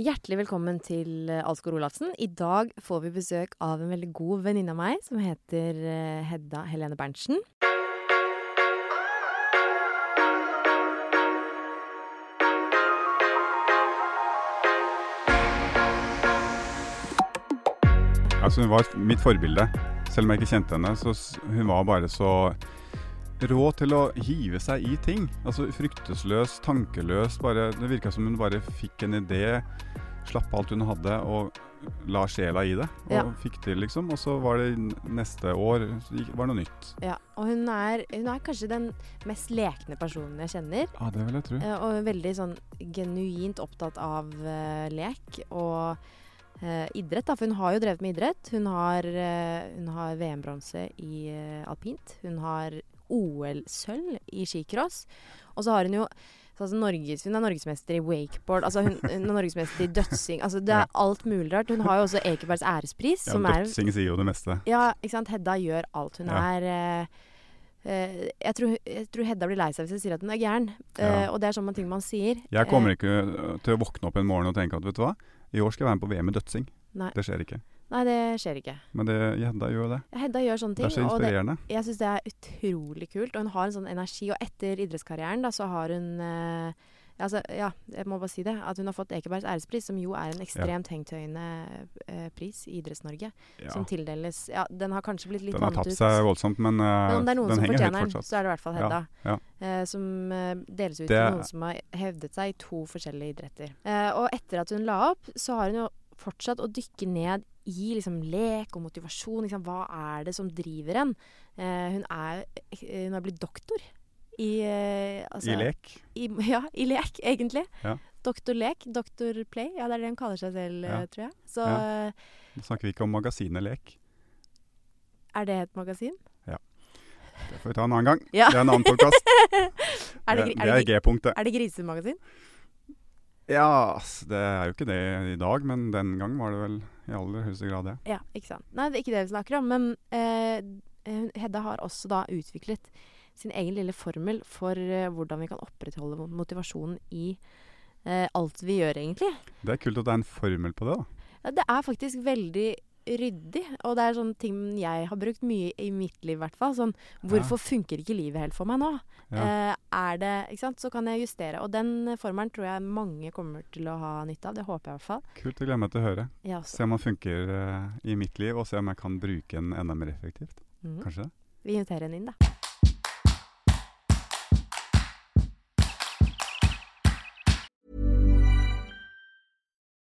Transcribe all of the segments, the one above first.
Hjertelig velkommen til eh, Alsgaard Olafsen. I dag får vi besøk av en veldig god venninne av meg som heter eh, Hedda Helene Berntsen. Altså, hun var mitt forbilde. Selv om jeg ikke kjente henne, så hun var bare så rå til å hive seg i ting. Altså fryktesløs, tankeløs. Bare, det virka som hun bare fikk en idé, slapp alt hun hadde og la sjela i det. Og Ja. fikk til, liksom. Og så var det neste år var det noe nytt. Ja, og hun er, hun er kanskje den mest lekne personen jeg kjenner. Ja, det vil jeg tro. eh, Og veldig sånn genuint opptatt av uh, lek og uh, idrett. Da. For hun har jo drevet med idrett. Hun har, uh, har VM-bronse i alpint. Hun har OL-sølv i skicross. Og så har hun jo altså Norges, Hun er norgesmester i wakeboard. Altså hun, hun er norgesmester i dødsing. Altså det er alt mulig rart. Hun har jo også Ekebergs ærespris, Ja, som er Dødsing sier jo det meste. Ja, ikke sant. Hedda gjør alt. Hun Ja. er eh, eh, jeg, tror, jeg tror Hedda blir lei seg hvis jeg sier at hun er gæren. Ja. Eh, og det er sånne ting man sier. Jeg kommer ikke til å våkne opp en morgen og tenke at vet du hva, i år skal jeg være med på VM i dødsing. Nei. Det skjer ikke. Nei, det skjer ikke. Men det, Hedda gjør det. Hedda gjør sånne ting. Det er så og det, inspirerende. jeg syns det er utrolig kult. Og hun har en sånn energi. Og etter idrettskarrieren da, så har hun eh, Altså, ja, jeg må bare si det. At hun har fått Ekebergs ærespris, som jo er en ekstremt hengtøyende eh, pris i Idretts-Norge. Ja. Som tildeles Ja, den har kanskje blitt litt Den har tatt ut. seg voldsomt, men, eh, Men om det er noen den som fortjener den, så er det i hvert fall Hedda. Ja, Eh, som eh, deles ut Det- til noen som har hevdet seg i to forskjellige idretter. Eh, og etter at hun la opp, så har hun jo fortsatt å dykke ned i liksom, lek og motivasjon. Liksom, hva er det som driver en? Eh, hun, er, eh, hun er blitt doktor i eh, altså, I lek. I, ja, i lek, egentlig. Ja. Doktor Lek, Doktor Play. Ja, det er det hun kaller seg selv, Ja. eh, tror jeg. Så Ja. eh, Nå snakker vi ikke om magasinet Lek. er det et magasin? Ja. Det får vi ta en annen gang. Ja. Det er en annen podkast. Det, det, det er G-punktet. er det grisemagasin? Ja, det er jo ikke det i dag, men den gang var det vel i aller høyeste grad det. Ja, ikke sant. Nei, det er ikke det vi snakker om. Men eh, Hedda har også da utviklet sin egen lille formel for eh, hvordan vi kan opprettholde motivasjonen i eh, alt vi gjør, egentlig. Det er kult at det er en formel på det, da. Ja, Det er faktisk veldig ryddig, og det er sånne ting jeg har brukt mye i mitt liv, i hvert fall. Sånn Hvorfor funker ikke livet helt for meg nå? Ja. Eh, er det Ikke sant? Så kan jeg justere. Og den formelen tror jeg mange kommer til å ha nytte av. Det håper jeg i hvert fall. Kult, det gleder jeg meg til å høre. Ja. Se om den funker eh, i mitt liv, og se om jeg kan bruke den enda mer effektivt. Mhm. Kanskje det? Vi inviterer henne inn, da.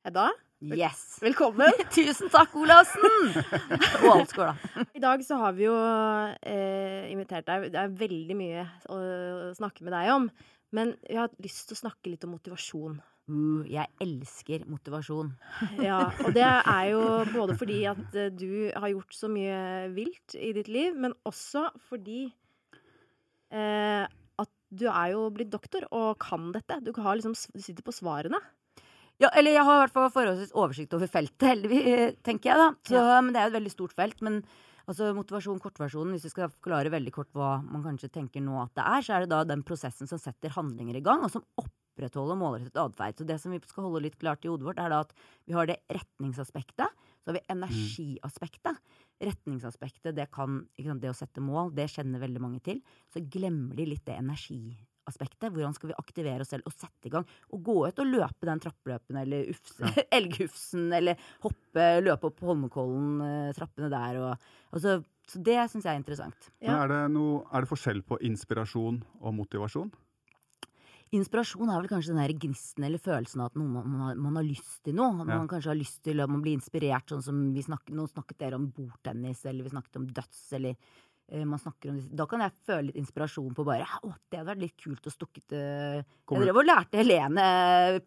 Hedda, Yes. velkommen. Tusen takk, Olavsen! Og da. I dag så har vi jo eh, invitert deg. Det er veldig mye å snakke med deg om. Men jeg har lyst til å snakke litt om motivasjon. Uh, jeg elsker motivasjon. Ja, og det er jo både fordi at eh, du har gjort så mye vilt i ditt liv, men også fordi eh, at du er jo blitt doktor og kan dette. Du, har liksom, du sitter på svarene. Ja, eller jeg har i hvert fall forholdsvis oversikt over feltet, heldigvis, tenker jeg, da. Så, Men det er et veldig stort felt. Men altså, motivasjon, kortversjonen, hvis vi skal forklare veldig kort hva man kanskje tenker nå at det er, så er det da den prosessen som setter handlinger i gang, og som opprettholder målrettet atferd. Så det som vi skal holde litt klart i hodet vårt, er da at vi har det retningsaspektet. Så har vi energiaspektet. Retningsaspektet, det kan sant, Det å sette mål, det kjenner veldig mange til. Så glemmer de litt det energiaspektet. Hvordan skal vi aktivere oss selv og sette i gang? Og gå ut og løpe den trappløpen eller ufse, elghufsen, eller hoppe, løpe opp Holmenkollen, eh, trappene der og altså, Så det syns jeg er interessant. Men er det, noe, er det forskjell på inspirasjon og motivasjon? Inspirasjon er vel kanskje den der gnisten eller følelsen av at noen, man, har, man har lyst til noe. Ja. Man kanskje har lyst til at man blir inspirert, sånn som vi snakket, nå snakket dere om bordtennis, eller vi snakket om døds, eller man snakker om disse. Da kan jeg føle litt inspirasjon på bare Å, det hadde vært litt kult å stukket til Kommer- Jeg drev og lærte Helene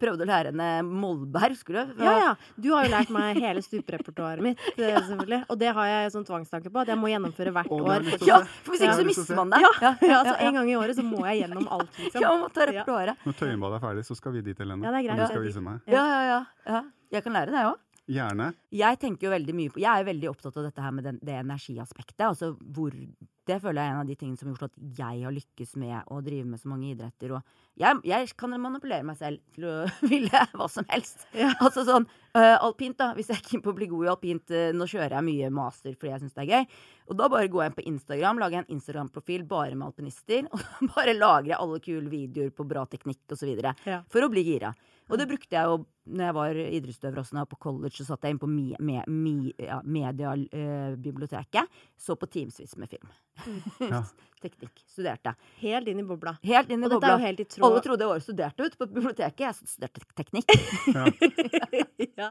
Prøvde å lære henne Molberg, husker du? Ja, ja. Du har jo lært meg hele stuperepertoaret mitt, ja. selvfølgelig. Og det har jeg sånn tvangstanke på, at jeg må gjennomføre hvert Å, år. jeg Ja, for hvis ikke så jeg mister man det. Ja, ja, ja, altså En gang i året så må jeg gjennom alt, liksom. Ja, man må ta Ja. repertoaret. Når Tøyenbadet er ferdig, så skal vi dit, Helene. Ja, det er greit. Du skal vise meg. Ja, ja, ja, ja. Jeg kan lære det òg. Gjerne. Jeg tenker jo veldig mye på Jeg er veldig opptatt av dette her med den, det energiaspektet. Altså hvor Det føler jeg er en av de tingene som har gjort at jeg har lykkes med å drive med så mange idretter. Og jeg, jeg kan manipulere meg selv til å ville hva som helst. Ja. Altså sånn uh, alpint, da. Hvis jeg er keen på å bli god i alpint, uh, nå kjører jeg mye master fordi jeg syns det er gøy. Og da bare går jeg inn på Instagram, lager jeg en Instagram-profil bare med alpinister. Og bare lagrer jeg alle kule videoer på bra teknikk osv. Ja. For å bli gira. Og det brukte jeg jo når jeg var idrettsutøver også, når jeg var på college, så satt jeg inn på me, me, me, ja, mediebiblioteket. så på Teamsvis med film. Ja. Teknikk. Studerte. Helt inn i bobla. Helt inn i Og dette bobla. er jo helt i tråd Alle trodde jeg var studerte ute på biblioteket. Jeg studerte teknikk. ja.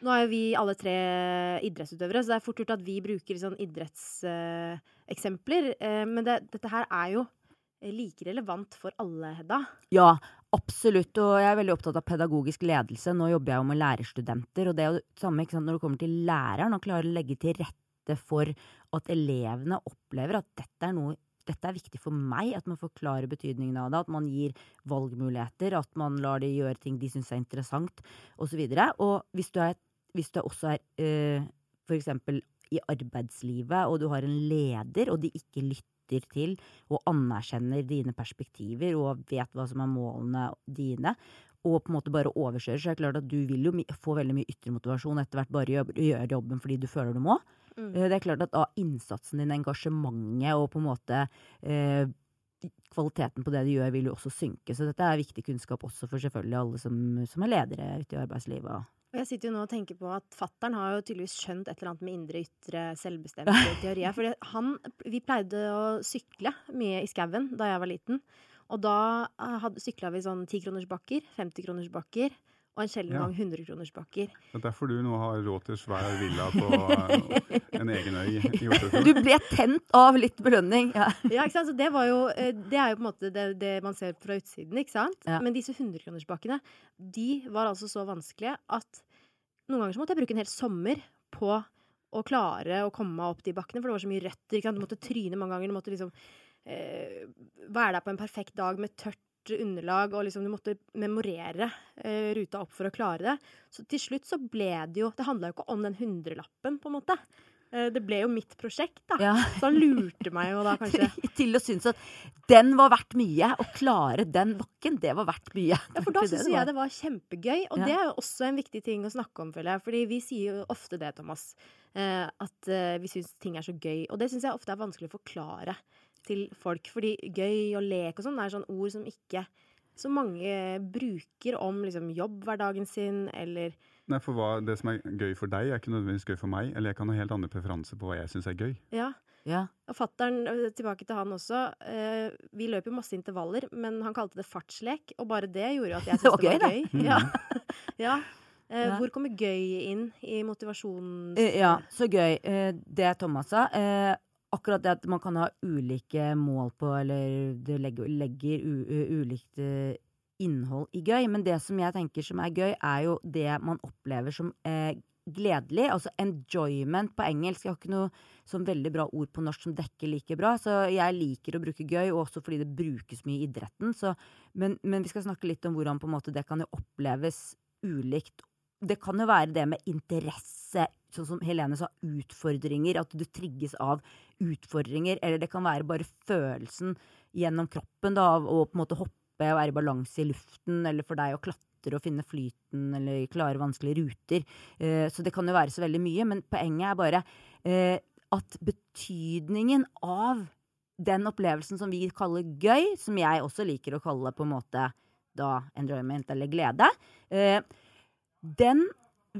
Nå er jo vi alle tre idrettsutøvere, så det er fort gjort at vi bruker sånn idrettseksempler. Eh, men det, dette her er jo eh, like relevant for alle, Hedda. Ja, absolutt. Og jeg er veldig opptatt av pedagogisk ledelse. Nå jobber jeg jo med lærerstudenter, og det er jo det samme ikke sant, når det kommer til læreren. Å klare å legge til rette for at elevene opplever at dette er noe dette er viktig for meg, at man forklarer betydningen av det, at man gir valgmuligheter, at man lar de gjøre ting de syns er interessant, osv. Og, og hvis du, er, hvis du også er øh, for eksempel i arbeidslivet, og du har en leder, og de ikke lytter til og anerkjenner dine perspektiver og vet hva som er målene dine, og på en måte bare overkjører, så er det klart at du vil jo få veldig mye ytre motivasjon etter hvert bare gjøre, jobben fordi du føler du må. Mm. Eh, Det er klart at da innsatsen din, engasjementet og på en måte eh, kvaliteten på det du gjør, vil jo også synke. Så dette er viktig kunnskap også for selvfølgelig alle som, som er ledere ute i arbeidslivet. Jeg sitter jo nå og tenker på at fattern har jo tydeligvis skjønt et eller annet med indre-ytre selvbestemte teorier. For han, vi pleide å sykle mye i skauen da jeg var liten. Og da sykla vi sånn 10-kronersbakker, 50-kronersbakker og en sjelden Ja. gang 100-kronerspakker. Det er derfor du nå har råd til svær villa på en egen øy i Du ble tent av litt belønning! Ja. Ja, ikke sant? Så det, var jo, eh, det er jo på en måte det, det man ser fra utsiden, ikke sant? Ja. Men disse 100-kronerspakkene, de var altså så vanskelige at noen ganger så måtte jeg bruke en hel sommer på å klare å komme meg opp de bakkene, for det var så mye røtter. Ikke sant? Du måtte tryne mange ganger. Du måtte liksom eh, være der på en perfekt dag med tørt underlag, og liksom du måtte memorere eh, ruta opp for å klare det. Så til slutt så ble det jo Det handla jo ikke om den hundrelappen, på en måte. Eh, det ble jo mitt prosjekt, da. Ja. Så han lurte meg jo da kanskje. Til å synes at den var verdt mye. Å klare den bakken, det var verdt mye. Ja, for da syns jeg det var kjempegøy, og Ja. det er jo også en viktig ting å snakke om, føler jeg. Fordi vi sier jo ofte det, Thomas, eh, at eh, vi syns ting er så gøy. Og det syns jeg ofte er vanskelig å forklare til folk, fordi gøy og lek og sånn er sånn ord som ikke så mange bruker om liksom jobbhverdagen sin, eller Nei, for hva, Det som er gøy for deg, er ikke nødvendigvis gøy for meg. Eller jeg kan ha helt andre preferanser på hva jeg syns er gøy. Ja. Ja. Og fattern, tilbake til han også. Eh, vi løp jo masse intervaller, men han kalte det fartslek, og bare det gjorde jo at jeg Det syntes var det var gøy, gøy. Ja. ja. Eh, Ja. Hvor kommer gøy inn i motivasjons... Eh, Ja, så gøy. Eh, Det Thomas sa. Akkurat det at man kan ha ulike mål på, eller det legger, legger u, ulikt innhold i gøy. Men det som jeg tenker som er gøy, er jo det man opplever som eh, gledelig. Altså enjoyment på engelsk. Jeg har ikke noe sånn veldig bra ord på norsk som dekker like bra. Så jeg liker å bruke gøy, og også fordi det brukes mye i idretten. Så, men, men vi skal snakke litt om hvordan måte det kan jo oppleves ulikt det kan jo være det med interesse, sånn som Helene sa, utfordringer. At du trigges av utfordringer. Eller det kan være bare følelsen gjennom kroppen da, av å på en måte hoppe og være i balanse i luften. Eller for deg å klatre og finne flyten, eller klare vanskelige ruter. Eh, så det kan jo være så veldig mye. Men poenget er bare eh, at betydningen av den opplevelsen som vi kaller gøy, som jeg også liker å kalle på en måte da enjoyment eller glede, eh, den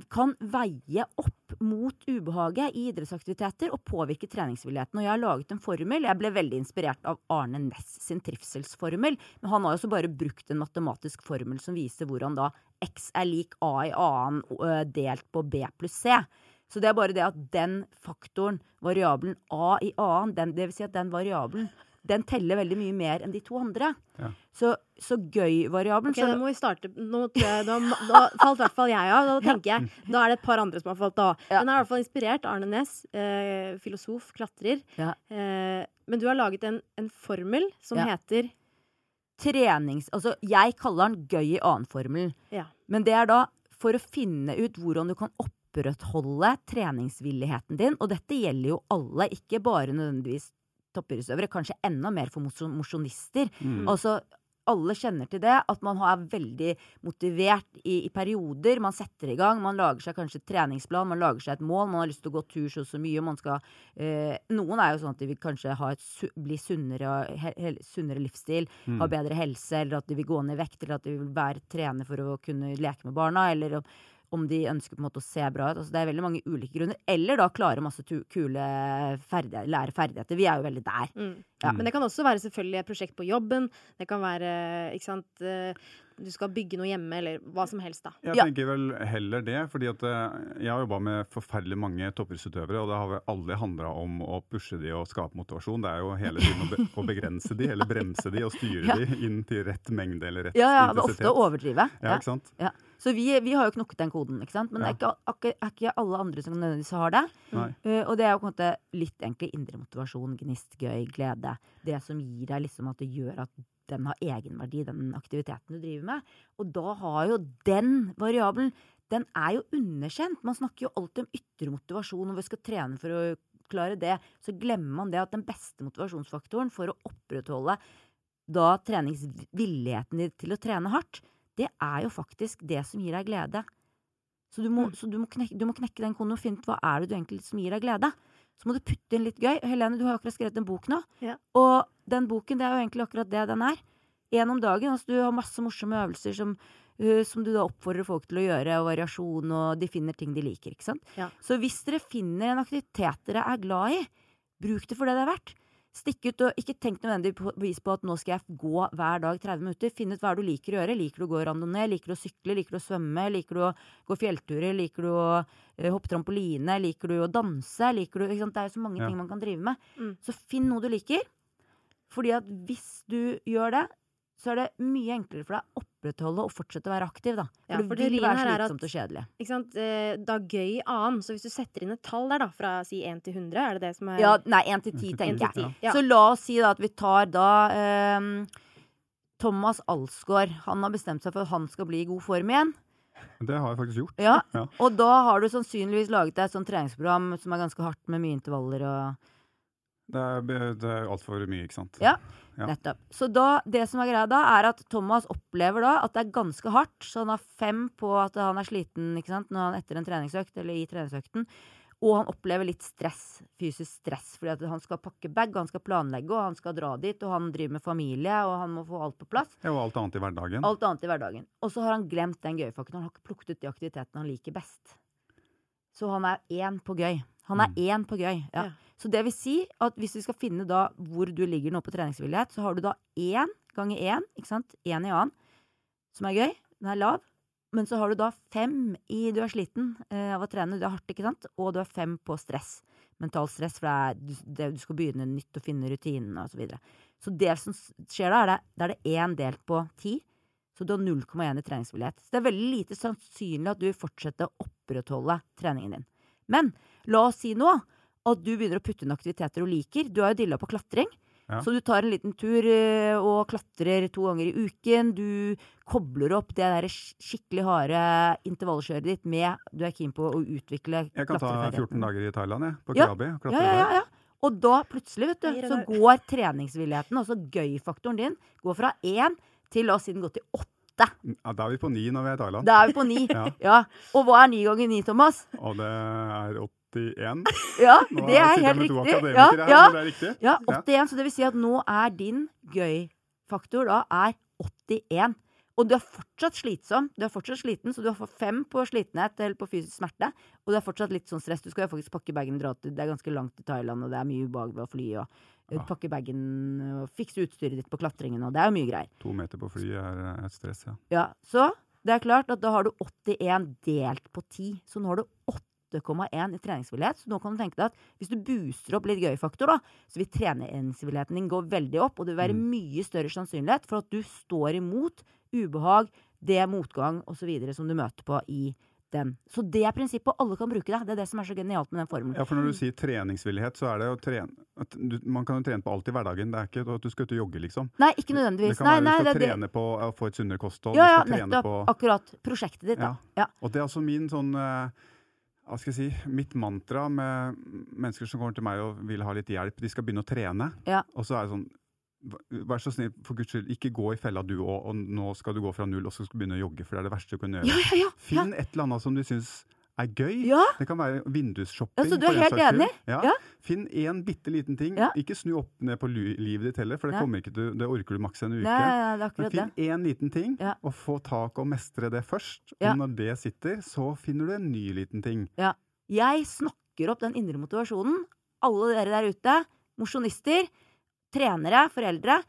kan veie opp mot ubehaget i idrettsaktiviteter og påvirke treningsvilligheten. Og jeg har laget en formel. Jeg ble veldig inspirert av Arne Næss sin trivselsformel. Men han har også bare brukt en matematisk formel som viser hvordan da x er lik a i annen delt på b pluss c. Så det er bare det at den faktoren, variabelen a i annen, den, det vil si at den variabelen den teller veldig mye mer enn de to andre. Ja. Så, så gøy-variabelen Ok, så- da må vi starte Nå, jeg, da, da falt i hvert fall jeg av. Da tenker jeg, da er det et par andre som har falt av. Ja. Den er i hvert fall inspirert. Arne Næss, eh, filosof, klatrer. Ja. Eh, men du har laget en, en formel som Ja. heter trenings... Altså, jeg kaller den gøy i annen-formelen. Ja. Men det er da for å finne ut hvordan du kan opprettholde treningsvilligheten din. Og dette gjelder jo alle, ikke bare nødvendigvis toppidrettsutøvere. Kanskje enda mer for mosjon- mosjonister. Mm. Altså, alle kjenner til det, at man er veldig motivert i, i perioder. Man setter i gang, man lager seg kanskje et treningsplan, man lager seg et mål. Man har lyst til å gå tur så og så mye. Man skal, eh, noen er jo sånn at de vil kanskje et bli sunnere, he, sunnere livsstil, ha bedre helse, eller at de vil gå ned i vekt, eller at de vil være trener for å kunne leke med barna, eller om, de ønsker på en måte å se bra ut. Altså, det er veldig mange ulike grunner. Eller da klare masse tu kule ferdigheter, lære ferdigheter. Vi er jo veldig der. mm. Ja. Men det kan også være selvfølgelig et prosjekt på jobben. Det kan være ikke sant, eh, du skal bygge noe hjemme, eller hva som helst. da. Jeg Ja. tenker vel heller det, fordi at eh, jeg har jobba med forferdelig mange toppidrettsutøvere, og det har vel aldri handla om å pushe de og skape motivasjon. Det er jo hele tiden å, be å begrense de, eller bremse de, og styre Ja. de inn til rett mengde eller rett Ja, ja, det er ofte å overdrive. Ja, ikke sant? Ja. Så vi, vi har jo knokket den koden, ikke sant? men det er ikke, er ikke alle andre som nødvendigvis har det. Eh, og det er jo på en måte litt egentlig indre motivasjon, gnist, gøy, glede. Det som gir deg liksom at det gjør at den har egenverdi, den aktiviteten du driver med. Og da har jo den variabelen Den er jo underkjent. Man snakker jo alltid om ytre motivasjon, og vi skal trene for å klare det. Så glemmer man det at den beste motivasjonsfaktoren for å opprettholde da treningsvilligheten til å trene hardt, det er jo faktisk det som gir deg glede. Så du må, så du må, knekke, du må knekke den koden og finne ut hva er det du egentlig som gir deg glede. Så må du putte inn litt gøy. Helene, du har akkurat skrevet en bok nå. Ja. Og den boken, det er jo egentlig akkurat det den er. Én om dagen. Altså, du har masse morsomme øvelser som, uh, som du da oppfordrer folk til å gjøre, og variasjon, og de finner ting de liker. ikke sant? Ja. Så hvis dere finner en aktivitet dere er glad i, bruk det for det det er verdt. Stikk ut og ikke tenk nødvendigvis på at nå skal jeg gå hver dag 30 minutter. Finn ut hva du liker å gjøre. Liker du å gå randonee? Liker du å sykle? Liker du å svømme? Liker du å gå fjellturer? Liker du å eh, hoppe trampoline? Liker du å danse? Liker du, ikke sant? Det er jo så mange Ja. ting man kan drive med. Mm. Så finn noe du liker. Fordi at hvis du gjør det, så er det mye enklere for deg å opprettholde og fortsette å være aktiv. da. For Ja, det for vil være er slitsomt og kjedelig. Ikke sant? Eh, Da gøy annen. Så hvis du setter inn et tall der, da, fra si 1 til 100, er det det som er Ja, nei, 1 til ti, 1 tenker 10, jeg. ja. Så la oss si da at vi tar da um, Thomas Alsgaard. Han har bestemt seg for at han skal bli i god form igjen. Det har jeg faktisk gjort. Ja, Ja. Og da har du sannsynligvis laget deg et sånt treningsprogram som er ganske hardt, med mye intervaller og Det er, det er altfor mye, ikke sant. Ja. Nettopp. Så da, det som er greia da, er at Thomas opplever da at det er ganske hardt. Så han har fem på at han er sliten ikke sant? Når han etter en treningsøkt, eller i treningsøkten. Og han opplever litt stress, fysisk stress, fordi at han skal pakke bag, han skal planlegge, og han skal dra dit, og han driver med familie, og han må få alt på plass. Ja, og alt annet i hverdagen. Alt annet i hverdagen. Og så har han glemt den gøyfaktoren. Han har ikke plukket ut de aktivitetene han liker best. Så han er én på gøy. Han er Mm. én på gøy. Ja. Ja. Så det vil si at hvis vi skal finne da hvor du ligger nå på treningsvillighet, så har du da én ganger én, ikke sant, én i annen, som er gøy. Den er lav. Men så har du da fem i du er sliten eh, av å trene, du er hardt, ikke sant, og du er fem på stress. Mental stress, for det er, du, det, du skal begynne nytt og finne rutinene og Så, videre. så det som skjer da, er det, da er det én delt på ti. Så du har 0,1 i treningsvillighet. Så det er veldig lite sannsynlig at du vil fortsette å opprettholde treningen din. Men la oss si nå at du begynner å putte inn aktiviteter du liker. Du har jo dilla på klatring. Ja. Så du tar en liten tur eh, og klatrer to ganger i uken. Du kobler opp det der skikkelig harde intervallkjøret ditt med Du er keen på å utvikle Jeg kan ta 14 dager i Thailand, jeg. På Krabi. og Ja, ja, ja, ja. Og da plutselig, vet du, så går treningsvilligheten, altså gøy-faktoren din, går fra én til la oss si den går til åtte. Ja, da er vi på ni når vi er i Thailand. Da er vi på ni. Ja. ja. Og hva er ni ganger ni, Thomas? Og det er 81. Ja, Nå det er helt riktig. Ja, her, ja, det riktig. ja, 81. Så det vil si at nå er din gøy-faktor da er 81. Og du er fortsatt slitsom. Du er fortsatt sliten, så du har fått fem på slitenhet eller på fysisk smerte. Og du er fortsatt litt sånn stress. Du skal jo faktisk pakke bagen og dra til Det er ganske langt til Thailand, og det er mye ubehag ved å fly. Og eh, Ja. pakke bagen og fikse utstyret ditt på klatringen, og det er jo mye greier. To meter på fly er et stress, ja. Ja, Så det er klart at da har du 81 delt på 10. Så nå har du 8,1 i treningsvillighet. Så nå kan du tenke deg at hvis du booster opp litt gøy-faktor, da, så vil treningsvilligheten din gå veldig opp, og det vil være mye større sannsynlighet for at du står imot ubehag, det motgang osv. som du møter på i den. Så det er prinsippet, alle kan bruke det. Det er det som er så genialt med den formelen. Ja, for når du sier treningsvillighet, så er det å trene at du, Man kan jo trene på alt i hverdagen. Det er ikke at du skal ut og jogge, liksom. Nei, ikke nødvendigvis. Det kan være nei, du skal er det. trene på å få et sunnere kosthold. Ja, ja, trene nettopp. på Akkurat. Prosjektet ditt, da. Ja. Og det er altså min sånn eh, hva skal jeg si, Mitt mantra med mennesker som kommer til meg og vil ha litt hjelp, de skal begynne å trene. Ja. Og så er det sånn Vær så snill, for guds skyld, ikke gå i fella du òg, og nå skal du gå fra null og så skal du begynne å jogge, for det er det verste du kan gjøre. Ja, ja. Finn et eller annet som du syns er gøy. Ja. Det kan være vindusshopping. Ja, så du er helt enig? Ja. Ja. Finn én bitte liten ting. Ja. Ikke snu opp ned på livet ditt heller, for det, kommer ikke det orker du maks en uke. Nei, det er Men finn én liten ting, og få tak og mestre det først. Og når det sitter, så finner du en ny liten ting. Ja. Jeg snakker opp den indre motivasjonen. Alle dere der ute, mosjonister, trenere, foreldre,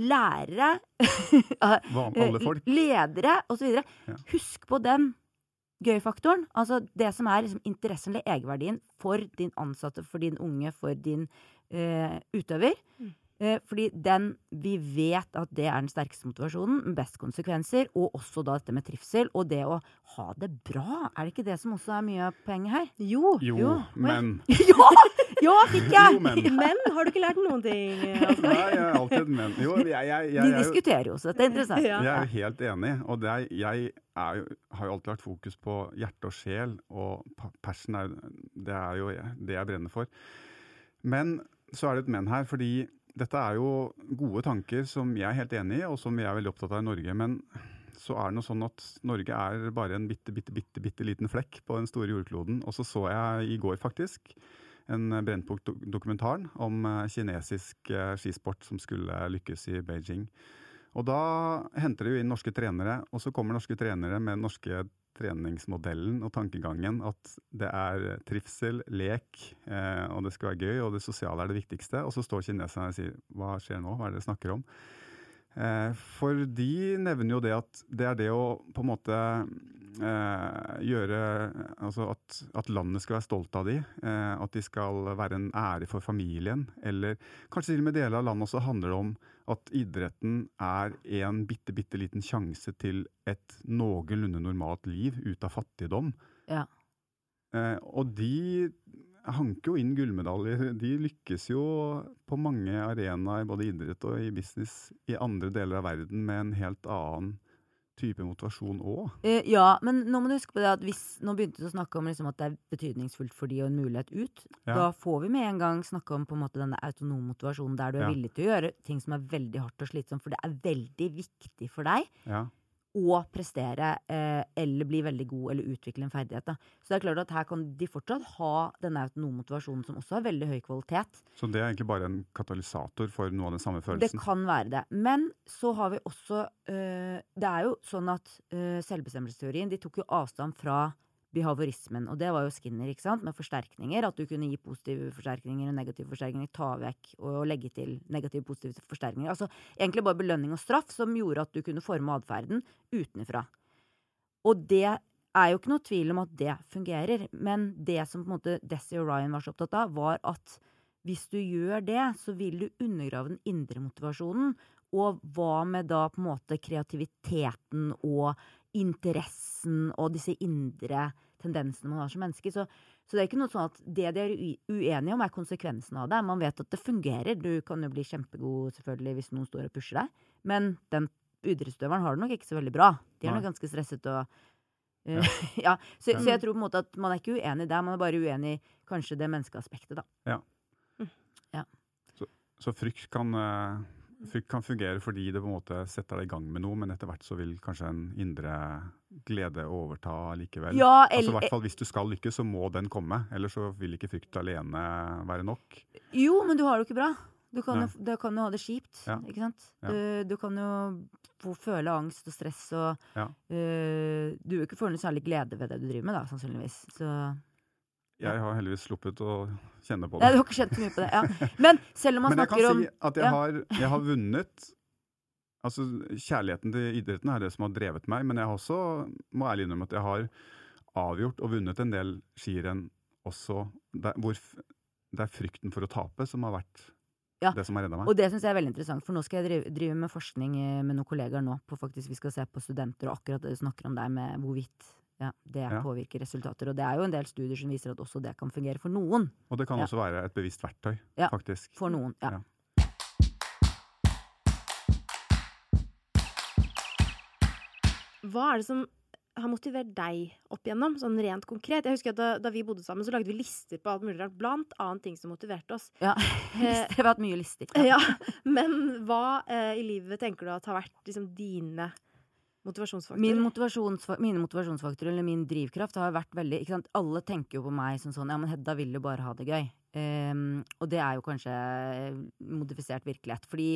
lærere, ledere osv. Ja. Husk på den gøy-faktoren. Altså det som er liksom interessen eller egenverdien for din ansatte, for din unge, for din uh, utøver. Eh, fordi den Vi vet at det er den sterkeste motivasjonen, med best konsekvenser, og også da dette med trivsel, og det å ha det bra. Er det ikke det som også er mye av poenget her? Jo. Jo, jo. men ja! Ja, fikk jeg! Jo, men. Men har du ikke lært noen ting? Altså? Nei, jeg er alltid men. Jo, jeg, jeg, jeg, er diskuterer jo, så dette er interessant. Ja. Jeg er helt enig, og det er, jeg er jo, har jo alltid vært fokus på hjerte og sjel, og pa- passion er, det er jo det jeg brenner for. Men så er det et men her, fordi dette er jo gode tanker som jeg er helt enig i, og som vi er veldig opptatt av i Norge. Men så er det noe sånn at Norge er bare en bitte, bitte, bitte, bitte liten flekk på den store jordkloden. Og så så jeg i går faktisk en Brennpunkt-dokumentaren om eh, kinesisk eh, skisport som skulle lykkes i Beijing. Og da henter de jo inn norske trenere, og så kommer norske trenere med norske treningsmodellen og tankegangen at det er trivsel, lek, eh, og det skal være gøy, og det sosiale er det viktigste. Og så står kineserne og sier hva skjer nå, hva er det dere snakker om? Eh, for de nevner jo det at det er det å på en måte eh, gjøre Altså at, at landet skal være stolt av de, eh, at de skal være en ære for familien. Eller kanskje til og med deler av landet også handler det om at idretten er en bitte, bitte liten sjanse til et noenlunde normalt liv ut av fattigdom. Ja. Eh, og de hanker jo inn gullmedaljer. De lykkes jo på mange arenaer, både i idrett og i business, i andre deler av verden med en helt annen type motivasjon òg. Eh, ja, men nå må du huske på det at hvis Nå begynte du å snakke om liksom at det er betydningsfullt for de og en mulighet ut. Ja. Da får vi med en gang snakke om på en måte denne autonome motivasjonen der du er Ja. villig til å gjøre ting som er veldig hardt og slitsomt, for det er veldig viktig for deg Ja. Å prestere eh, eller bli veldig god eller utvikle en ferdighet. Da. Så det er klart at her kan de fortsatt ha denne autonome motivasjonen som også har veldig høy kvalitet. Så det er egentlig bare en katalysator for noe av den samme følelsen? Det kan være det. Men så har vi også øh, Det er jo sånn at øh, selvbestemmelsesteorien De tok jo avstand fra behaviorismen. Og det var jo Skinner, ikke sant? Med forsterkninger. At du kunne gi positive forsterkninger og negative forsterkninger. Ta vekk og legge til negative positive forsterkninger. Altså egentlig bare belønning og straff som gjorde at du kunne forme atferden utenfra. Og det er jo ikke noe tvil om at det fungerer. Men det som på en måte Desi og Ryan var så opptatt av, var at hvis du gjør det, så vil du undergrave den indre motivasjonen. Og hva med da på en måte kreativiteten og interessen og disse indre tendensene man har som menneske? Så, så det er ikke noe sånn at det de er uenige om, er konsekvensen av det. Man vet at det fungerer. Du kan jo bli kjempegod selvfølgelig hvis noen står og pusher deg, men den idrettsutøveren har det nok ikke så veldig bra. De er nok ganske stresset og ja. ja. Så, så jeg tror på en måte at man er ikke uenig der, man er bare uenig i kanskje det menneskeaspektet, da. Så frykt kan, eh, frykt kan fungere fordi det på en måte setter deg i gang med noe, men etter hvert så vil kanskje en indre glede overta likevel. Ja, altså, I hvert fall hvis du skal lykkes, så må den komme. Ellers så vil ikke frykt alene være nok. Jo, men du har det jo ikke bra. Du kan, jo, du kan jo ha det kjipt, Ja. ikke sant? Ja. Du, du kan jo føle angst og stress og Ja. uh, Du vil ikke få noe særlig glede ved det du driver med, da, sannsynligvis. Så Jeg har heldigvis sluppet å kjenne på Nei, det. du har ikke kjent så mye på det. Ja. Men selv om man Men jeg kan om si at jeg, ja. har, jeg har vunnet Altså, Kjærligheten til idretten er det som har drevet meg, men jeg har også, må ærlig innrømme at jeg har avgjort og vunnet en del skirenn også der, hvor det er frykten for å tape som har vært Ja, det som har redda meg. Og det syns jeg er veldig interessant, for nå skal jeg drive, drive med forskning eh, med noen kollegaer nå. på faktisk Vi skal se på studenter og akkurat du snakker om deg med hvorvidt ja, det Ja. påvirker resultater. Og det er jo en del studier som viser at også det kan fungere for noen. Og det kan Ja. også være et bevisst verktøy, Ja. faktisk. For noen, ja. Ja. Hva er det som har motivert deg opp igjennom, sånn rent konkret? Jeg husker at da, da vi bodde sammen, så lagde vi lister på alt mulig rart, blant annet ting som motiverte oss. ja. Det har vært mye lister. Ja, Men hva eh, i livet tenker du at har vært liksom, dine motivasjonsfaktorer? Min motivasjonsfaktor, mine motivasjonsfaktorer, eller min drivkraft, har vært veldig ikke sant? Alle tenker jo på meg som sånn Ja, men Hedda vil jo bare ha det gøy. Um, og det er jo kanskje modifisert virkelighet. Fordi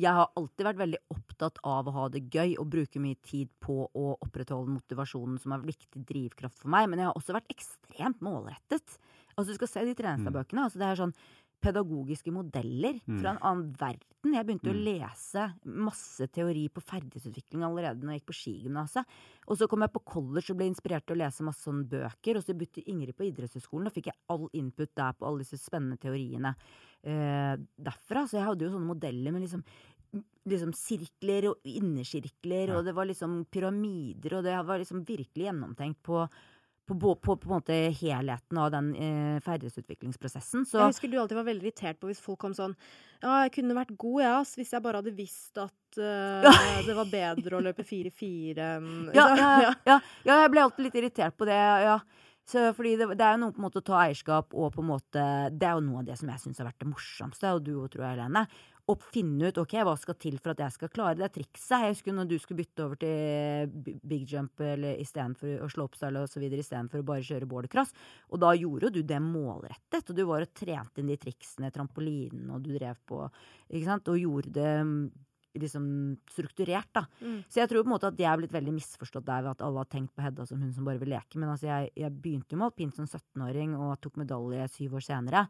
jeg har alltid vært veldig opptatt av å ha det gøy og bruke mye tid på å opprettholde motivasjonen som er viktig drivkraft for meg. Men jeg har også vært ekstremt målrettet. Altså Du skal se de Trenestad-bøkene. Altså, det er sånn pedagogiske modeller fra en annen verden. Jeg begynte å lese masse teori på ferdighetsutvikling allerede når jeg gikk på skigymnaset. Og så kom jeg på college og ble inspirert til å lese masse sånne bøker. Og så begynte Ingrid på idrettshøyskolen, og fikk jeg all input der på alle disse spennende teoriene eh, derfra. Så jeg hadde jo sånne modeller med liksom liksom sirkler og innersirkler, og det var liksom pyramider, og det var liksom virkelig gjennomtenkt på på, på, på, på en måte helheten av den eh, ferdighetsutviklingsprosessen. Så Jeg husker du alltid var veldig irritert på hvis folk kom sånn Ja, jeg kunne vært god, jeg, ass, hvis jeg bare hadde visst at uh, Ja. det var bedre å løpe 4-4 enn ja, ja, ja, ja, jeg ble alltid litt irritert på det. Ja. Så, fordi det, det er jo noe på en måte å ta eierskap og på en måte Det er jo noe av det som jeg syns har vært det morsomste, og du òg, tror jeg, Helene. Å finne ut ok, hva skal til for at jeg skal klare det trikset. Jeg husker når du skulle bytte over til big jump eller istedenfor slopestyle osv. istedenfor å bare kjøre bordercross. Og da gjorde jo du det målrettet, og du var og trente inn de triksene, trampolinen, og du drev på, ikke sant, og gjorde det mm, liksom strukturert, da. Mm. Så jeg tror på en måte at det er blitt veldig misforstått der ved at alle har tenkt på Hedda som hun som bare vil leke. Men altså, jeg, jeg begynte jo med alpint som 17-åring og tok medalje syv år senere.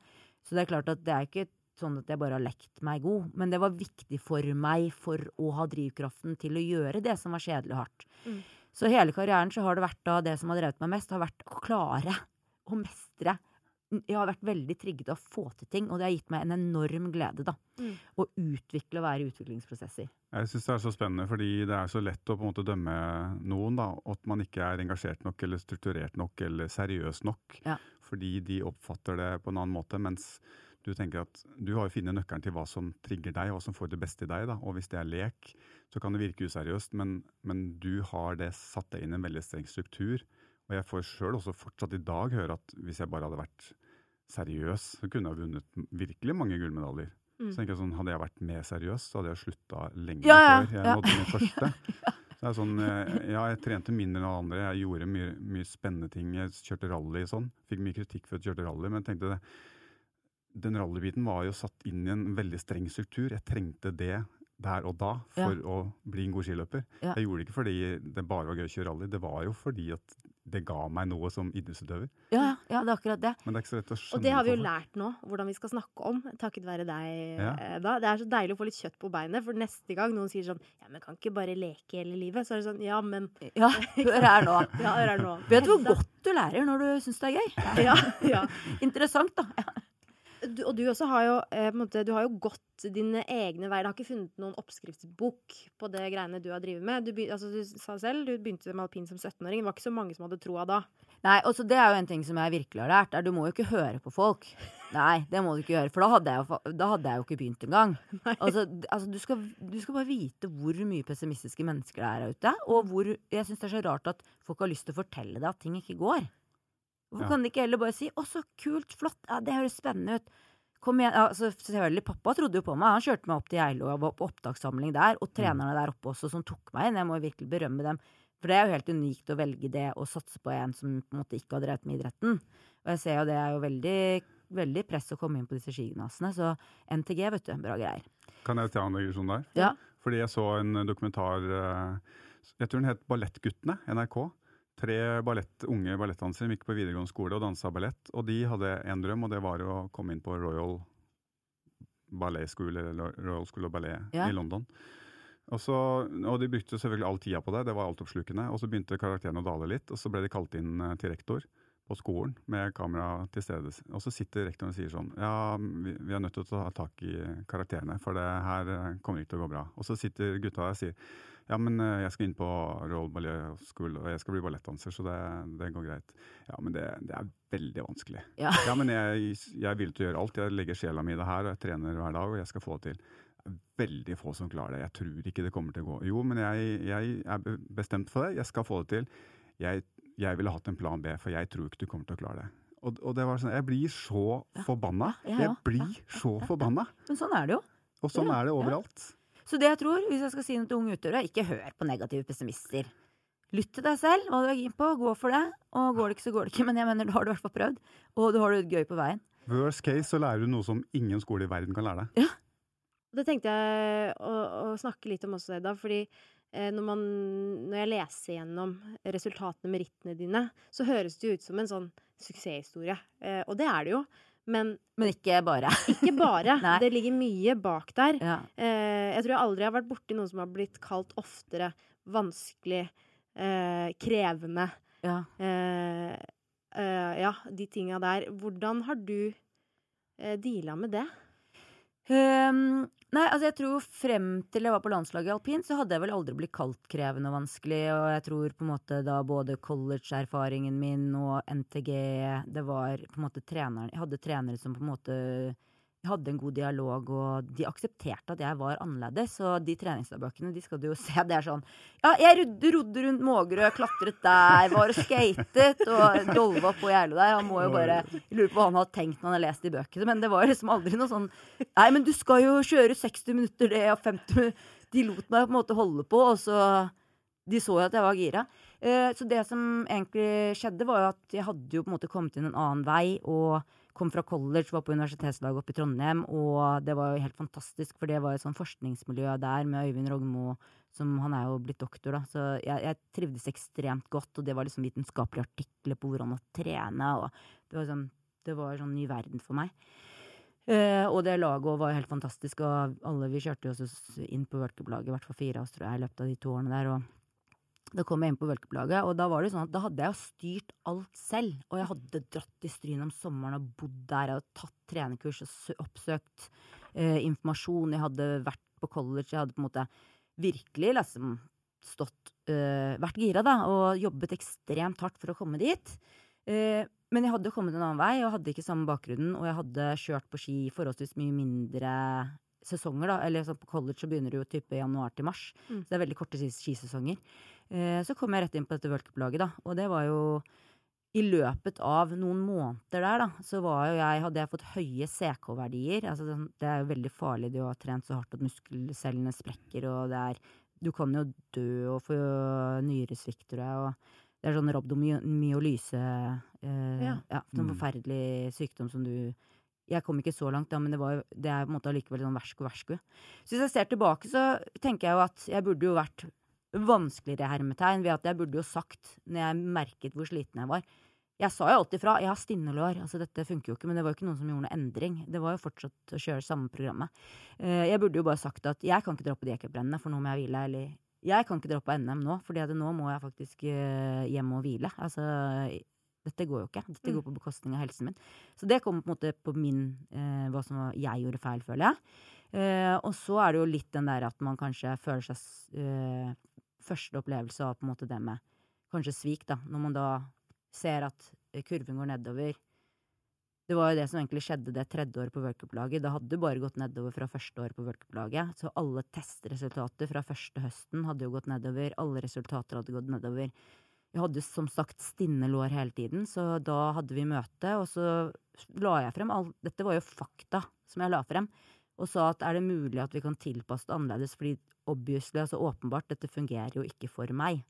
Så det er klart at det er ikke sånn at jeg bare har lekt meg god. Men det var viktig for meg for å ha drivkraften til å gjøre det som var kjedelig og hardt. Mm. Så hele karrieren så har det vært da det som har drevet meg mest, har vært å klare å mestre. Jeg har vært veldig trigget av å få til ting, og det har gitt meg en enorm glede, da. Mm. Å utvikle og være i utviklingsprosesser. Jeg syns det er så spennende, fordi det er så lett å på en måte dømme noen. da, At man ikke er engasjert nok, eller strukturert nok, eller seriøs nok. Ja. Fordi de oppfatter det på en annen måte. Mens du tenker at du har jo funnet nøkkelen til hva som trigger deg, hva som får det beste i deg. da, Og hvis det er lek, så kan det virke useriøst, men, men du har det satt deg inn i en veldig streng struktur. Og jeg får sjøl også fortsatt i dag høre at hvis jeg bare hadde vært seriøs, så kunne jeg vunnet virkelig mange gullmedaljer. Mm. Så tenker jeg sånn, Hadde jeg vært mer seriøs, så hadde jeg slutta lenge Ja, ja, før jeg ja. nådde min første. Det er sånn, eh, ja, Jeg trente mindre enn andre, jeg gjorde mye, mye spennende ting. Jeg kjørte rally sånn. Fikk mye kritikk for at jeg kjørte rally, men jeg tenkte det, den rallybiten var jo satt inn i en veldig streng struktur. Jeg trengte det der og da for å bli en god skiløper. Ja. Jeg gjorde det ikke fordi det bare var gøy å kjøre rally, det var jo fordi at det ga meg noe som idrettsutøver. Ja, ja, ja, det er akkurat det. Men det er ikke så lett å skjønne Og det har vi jo lært nå, hvordan vi skal snakke om, takket være deg, Ja. Eda. Det er så deilig å få litt kjøtt på beinet, for neste gang noen sier sånn Ja, men kan ikke bare leke hele livet? Så er det sånn Ja, men Ja, hør her nå. Ja, hør her nå. Vet du hvor godt du lærer når du syns det er gøy? Ja, ja. Interessant, da. Ja. Du, og du også har jo eh, måte, Du har jo gått dine egne veier. Du har ikke funnet noen oppskriftsbok på det greiene du har drevet med. Du, altså, du sa selv du begynte med alpin som 17-åring. Det var ikke så mange som hadde troa da. Nei, også Det er jo en ting som jeg virkelig har lært. er Du må jo ikke høre på folk. Nei, det må du ikke gjøre, for da hadde jeg jo, da hadde jeg jo ikke begynt engang. Altså, altså, du, skal, du skal bare vite hvor mye pessimistiske mennesker det er her ute. Og hvor Jeg syns det er så rart at folk har lyst til å fortelle deg at ting ikke går. Hvorfor Ja. kan de ikke heller bare si 'Å, så kult, flott, ja, det høres spennende ut'. Kom igjen. Altså, selvfølgelig, Pappa trodde jo på meg. Han kjørte meg opp til Geilo og var på opptakssamling der. Og trenerne der oppe også som tok meg inn. Jeg må virkelig berømme dem. For det er jo helt unikt å velge det og satse på en som på en måte ikke har drevet med idretten. Og jeg ser jo det er jo veldig veldig press å komme inn på disse skigymnasene. Så NTG, vet du, bra greier. Kan jeg ta en digresjon der? Ja. Fordi jeg så en dokumentar eh, Jeg tror den het Ballettguttene, NRK. Tre ballett, unge ballettdansere som gikk på videregående skole og dansa ballett. Og de hadde én drøm, og det var å komme inn på Royal Ballet School, eller Royal School of Ballet Ja. i London. Og, så, og de brukte selvfølgelig all tida på det, det var altoppslukende. Og så begynte karakteren å dale litt, og så ble de kalt inn eh, til rektor på skolen med kamera til stede. Og så sitter rektoren og sier sånn Ja, vi, vi er nødt til å ta tak i karakterene, for det her eh, kommer ikke til å gå bra. Og så sitter gutta der og sier ja, men eh, jeg skal inn på Royal Ballet School, og jeg skal bli ballettdanser, så det, det går greit. Ja, men det, det er veldig vanskelig. Ja. men jeg, jeg er villig til å gjøre alt. Jeg legger sjela mi i det her, og jeg trener hver dag, og jeg skal få det til. Det er veldig få som klarer det. Jeg tror ikke det kommer til å gå. Jo, men jeg, jeg er bestemt for det. Jeg skal få det til. Jeg, jeg ville hatt en plan B, for jeg tror ikke du kommer til å klare det. Og, og det var sånn, Jeg blir så forbanna. Ja, ja, Jeg blir så forbanna. Men sånn er det jo. Og sånn Ja, er det ja. overalt. Så det jeg tror, hvis jeg skal si noe til unge utøvere, ikke hør på negative pessimister. Lytt til deg selv, hva du er keen på, gå for det. Og går det ikke, så går det ikke. Men jeg mener, da har du i hvert fall prøvd. Og du har det gøy på veien. Worst case så lærer du noe som ingen skole i verden kan lære deg. Ja. Det tenkte jeg å, å snakke litt om også, Edda. Fordi eh, når, man, når jeg leser gjennom resultatene, merittene dine, så høres det jo ut som en sånn suksesshistorie. Eh, og det er det jo. Men Men ikke bare. ikke bare. Det ligger mye bak der. Ja. Eh, jeg tror jeg aldri har vært borti noen som har blitt kalt oftere vanskelig, eh, krevende. Ja. Eh, eh, ja, de tinga der. Hvordan har du eh, deala med det? Ehm, nei, altså jeg tror frem til jeg var på landslaget i alpin, så hadde jeg vel aldri blitt kalt krevende og vanskelig. Og jeg tror på en måte da både college-erfaringen min og NTG Det var på en måte treneren Jeg hadde trenere som på en måte jeg hadde en god dialog, og de aksepterte at jeg var annerledes. Og de treningsdagbøkene de skal du jo se. Det er sånn Ja, jeg rodde, rundt Mågerø, klatret der, var og skatet og dolva på Geilo der. Han må jo bare lurer på hva han har tenkt når han har lest de bøkene. Men det var liksom aldri noe sånn Nei, men du skal jo kjøre 60 minutter, det, og 50 minutter De lot meg på en måte holde på, og så De så jo at jeg var gira. Eh, så det som egentlig skjedde, var jo at jeg hadde jo på en måte kommet inn en annen vei, og kom fra college, var på universitetslaget oppe i Trondheim, og det var jo helt fantastisk, for det var et sånn forskningsmiljø der med Øyvind Rogmo, som han er jo blitt doktor, da. Så jeg, jeg trivdes ekstremt godt, og det var liksom vitenskapelige artikler på hvordan å trene, og det var sånn, det var sånn ny verden for meg. Uh, og det laget var jo helt fantastisk, og alle vi kjørte jo også inn på workup-laget, i hvert fall fire av oss, tror jeg, i løpet av de to årene der, og da kom jeg inn på worldcup-laget, og da var det sånn at da hadde jeg jo styrt alt selv. Og jeg hadde dratt til Stryn om sommeren og bodd der, og tatt trenerkurs og oppsøkt eh, informasjon. Jeg hadde vært på college, jeg hadde på en måte virkelig liksom stått eh, Vært gira, da, og jobbet ekstremt hardt for å komme dit. Eh, men jeg hadde kommet en annen vei, og hadde ikke samme bakgrunnen, og jeg hadde kjørt på ski forholdsvis mye mindre sesonger, da. Eller sånn på college så begynner det jo type januar til mars. Mm. Så det er veldig korte skisesonger. Eh, så kom jeg rett inn på dette worldcup-laget, da. Og det var jo i løpet av noen måneder der, da, så var jo jeg, hadde jeg fått høye CK-verdier. Altså, sånn- det er jo veldig farlig du har trent så hardt at muskelcellene sprekker, og det er Du kan jo dø og få nyresvikt, tror jeg, og det er sånn rhabdomyolyse eh, Ja. ja. Sånn Mm. forferdelig sykdom som du Jeg kom ikke så langt, da, men det, var det er på en måte allikevel sånn versku versku. Så hvis jeg ser tilbake, så tenker jeg jo at jeg burde jo vært vanskeligere hermetegn ved at jeg burde jo sagt, når jeg merket hvor sliten jeg var Jeg sa jo alltid fra. Jeg har stinnelår. Altså, dette funker jo ikke. Men det var jo ikke noen som gjorde noe endring. Det var jo fortsatt å kjøre samme programmet. Eh, jeg burde jo bare sagt at jeg kan ikke dra på de ekebrennene, for nå må jeg hvile. Eller jeg kan ikke dra på NM nå, for nå må jeg faktisk eh, hjem og hvile. Altså, dette går jo ikke. Dette Mm. går på bekostning av helsen min. Så det kom på en måte på min eh, hva som jeg gjorde feil, føler jeg. Eh, og så er det jo litt den der at man kanskje føler seg eh, Første opplevelse av på en måte det med kanskje svik, da. Når man da ser at eh, kurven går nedover. Det var jo det som egentlig skjedde det tredje året på worldcup-laget. Det hadde bare gått nedover fra første året på worldcup-laget. Så alle testresultater fra første høsten hadde jo gått nedover. Alle resultater hadde gått nedover. Jeg hadde som sagt stinne lår hele tiden, så da hadde vi møte, og så la jeg frem alt Dette var jo fakta som jeg la frem, og sa at er det mulig at vi kan tilpasse det annerledes, fordi obviously, altså åpenbart, dette fungerer jo ikke for meg.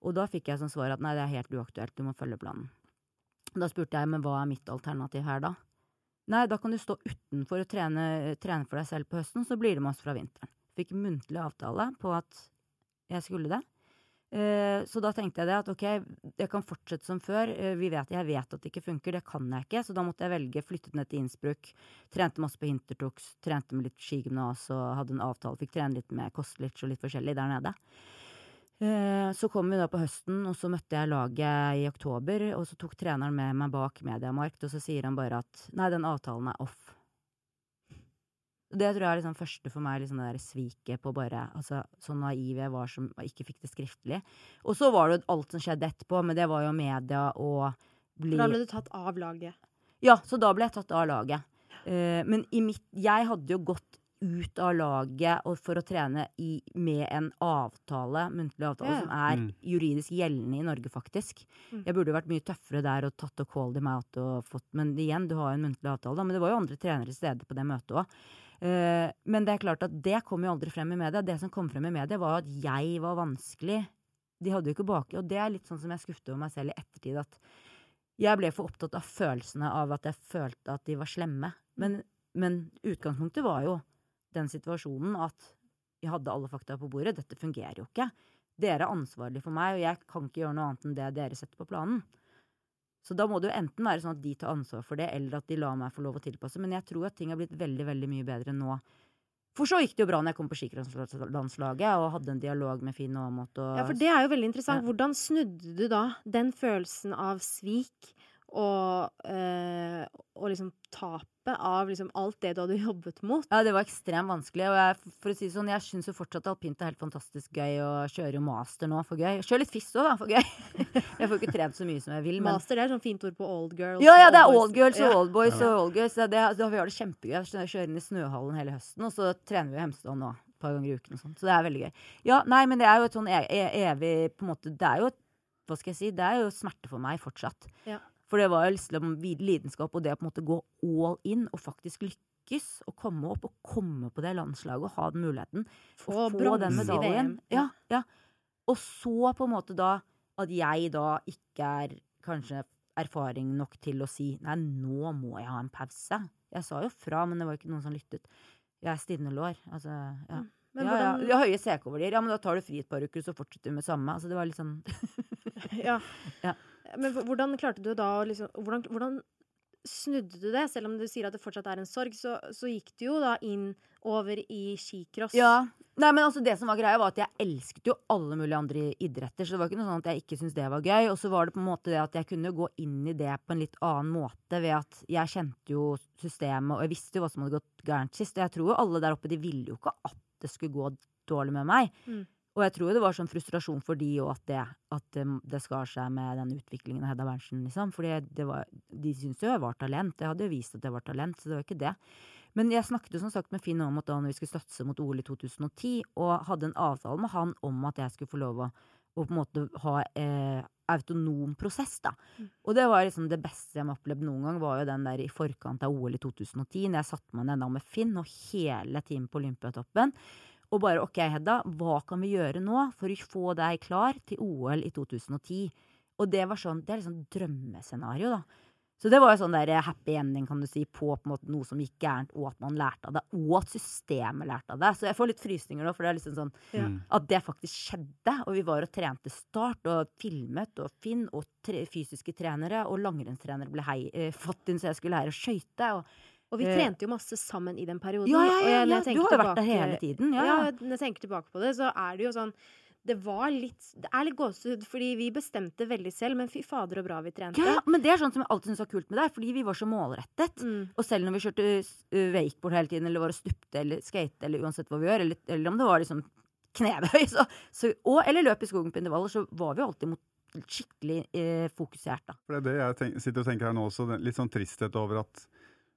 Og da fikk jeg som svar at nei, det er helt uaktuelt, du må følge planen. Da spurte jeg, men hva er mitt alternativ her da? Nei, da kan du stå utenfor og trene, trene for deg selv på høsten, så blir det med oss fra vinteren. Fikk muntlig avtale på at jeg skulle det. Eh, så da tenkte jeg det at ok, jeg kan fortsette som før. Eh, vi vet, jeg vet at det ikke funker, det kan jeg ikke. Så da måtte jeg velge. Flyttet ned til Innsbruck. Trente masse på Hintertux. Trente med litt skigymnas og hadde en avtale. Fikk trene litt med Kostlich og litt forskjellig der nede. Eh, så kom vi da på høsten, og så møtte jeg laget i oktober. Og så tok treneren med meg bak Mediamarkt, og så sier han bare at nei, den avtalen er off. Det tror jeg er liksom første for meg, liksom det der sviket på bare altså, Så naiv jeg var som ikke fikk det skriftlig. Og så var det jo alt som skjedde etterpå, men det var jo media og bli da ble du tatt av laget. Ja, så da ble jeg tatt av laget. Uh, men i mitt Jeg hadde jo gått ut av laget og for å trene i, med en avtale, muntlig avtale, Ja. som er Mm. juridisk gjeldende i Norge, faktisk. Mm. Jeg burde vært mye tøffere der og tatt og called them out og fått Men igjen, du har jo en muntlig avtale, da. Men det var jo andre trenere til stede på det møtet òg. Eh, men det er klart at det kom jo aldri frem i media. Det som kom frem i media, var at jeg var vanskelig. De hadde jo ikke baki. Og det er litt sånn som jeg skuffet over meg selv i ettertid, at jeg ble for opptatt av følelsene av at jeg følte at de var slemme. Men, men utgangspunktet var jo den situasjonen at jeg hadde alle fakta på bordet. Dette fungerer jo ikke. Dere er ansvarlige for meg, og jeg kan ikke gjøre noe annet enn det dere setter på planen. Så da må det jo enten være sånn at de tar ansvar for det, eller at de lar meg få lov å tilpasse. Men jeg tror at ting har blitt veldig, veldig mye bedre nå. For så gikk det jo bra når jeg kom på skiklandslaget og hadde en dialog med Finn Aamodt og Ja, for det er jo veldig interessant. Hvordan snudde du da den følelsen av svik og, eh, og liksom tapet av liksom alt det du hadde jobbet mot? Ja, det var ekstremt vanskelig. Og jeg, for å si det sånn, jeg syns jo fortsatt alpint er helt fantastisk gøy, og kjører jo master nå for gøy. Kjører litt fiss òg, da, for gøy. jeg får ikke trent så mye som jeg vil, men Master det er sånn fint ord på old girls. Ja, ja, det er old girls og old boys og old girls. Det, det, vi har det kjempegøy. Jeg kjører inn i Snøhallen hele høsten, og så trener vi i Hemsedal nå et par ganger i uken og sånn. Så det er veldig gøy. Ja, nei, men det er jo et sånn e e evig på en måte Det er jo et Hva skal jeg si? Det er jo smerte for meg fortsatt. Ja. For det var jo liksom lidenskap og det å på en måte gå all in og faktisk lykkes og komme opp og komme på det landslaget og ha den muligheten. Få og få den i medaljen. VM. Ja, ja. Og så på en måte da at jeg da ikke er kanskje erfaring nok til å si nei, nå må jeg ha en pause. Jeg sa jo fra, men det var ikke noen som lyttet. Jeg er stivne lår. Altså, ja. Men ja, ja. hvordan, ja, høye CK-verdier. Ja, men da tar du fri et par uker, så fortsetter du med samme. Altså, det var litt sånn ja. Ja. Men hvordan klarte du da liksom hvordan, hvordan snudde du det? Selv om du sier at det fortsatt er en sorg, så, så gikk du jo da inn over i skicross. Ja. Nei, men altså Det som var greia, var at jeg elsket jo alle mulige andre idretter. Så det var ikke noe sånn at jeg ikke syntes det var gøy. Og så var det på en måte det at jeg kunne gå inn i det på en litt annen måte ved at jeg kjente jo systemet, og jeg visste jo hva som hadde gått gærent sist. Og jeg tror jo alle der oppe, de ville jo ikke at det skulle gå dårlig med meg. Mm. Og jeg tror det var sånn frustrasjon for de òg, at det, at det, det skar seg med den utviklingen av Hedda Berntsen, liksom. Fordi var, de syntes jo jeg var talent. Jeg hadde jo vist at jeg var talent, så det var ikke det. Men jeg snakket jo som sagt med Finn om at da når vi skulle satse mot OL i 2010, og hadde en avtale med han om at jeg skulle få lov å, å på en måte ha eh, autonom prosess, da. Og det var liksom det beste jeg har opplevd noen gang, var jo den der i forkant av OL i 2010, når jeg satte meg ned da med Finn og hele teamet på Olympiatoppen. Og bare OK, Hedda, hva kan vi gjøre nå for å få deg klar til OL i 2010? Og det var sånn, det er liksom drømmescenario, da. Så det var jo sånn der happy ending, kan du si, på, på en måte noe som gikk gærent, og at man lærte av det, og at systemet lærte av det. Så jeg får litt frysninger nå, for det er liksom sånn Ja. Mm. at det faktisk skjedde. Og vi var og trente Start, og filmet, og Finn, og tre, fysiske trenere, og langrennstrenere ble hei, eh, fått inn så jeg skulle lære å skøyte. Og, Og vi Eh, trente jo masse sammen i den perioden. ja, ja, og ja, jeg- ja, jeg du har jo vært der hele tiden. Ja, Ja, ja. når jeg tenker tilbake på det, så er det jo sånn Det var litt Det er litt gåsehud, fordi vi bestemte veldig selv, men fy fader og bra vi trente. Ja, men det er sånn som jeg alltid syns var kult med deg, fordi vi var så målrettet. Mm. Og selv når vi kjørte wakeboard hele tiden, eller var og stupte eller skate, eller uansett hva vi gjør, eller, eller om det var liksom knebøy, så, så, og, eller løp i skogen på intervaller, så var vi alltid mot, skikkelig eh, fokusert, da. For det er det jeg tenk, sitter og tenker her nå også, litt sånn tristhet over at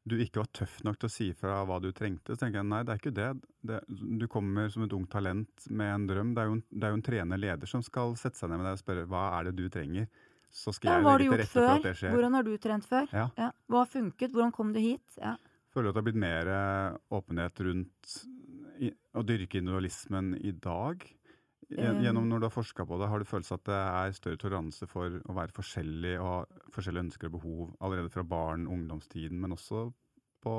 du ikke var tøff nok til å si fra hva du trengte. Så tenker jeg nei, det er ikke det. det du kommer som et ungt talent med en drøm. Det er jo en, det er jo en trener leder som skal sette seg ned med deg og spørre hva er det du trenger. Så skal Ja, jeg legge til rette rette for at det skjer. Hvordan har du trent før? Ja. Hva har funket? Hvordan kom du hit? Ja. Føler du at det har blitt mer eh, åpenhet rundt å dyrke individualismen i dag? Gjennom når du har forska på det, har du følelse at det er større toleranse for å være forskjellig og ha forskjellige ønsker og behov allerede fra barn- ungdomstiden, men også på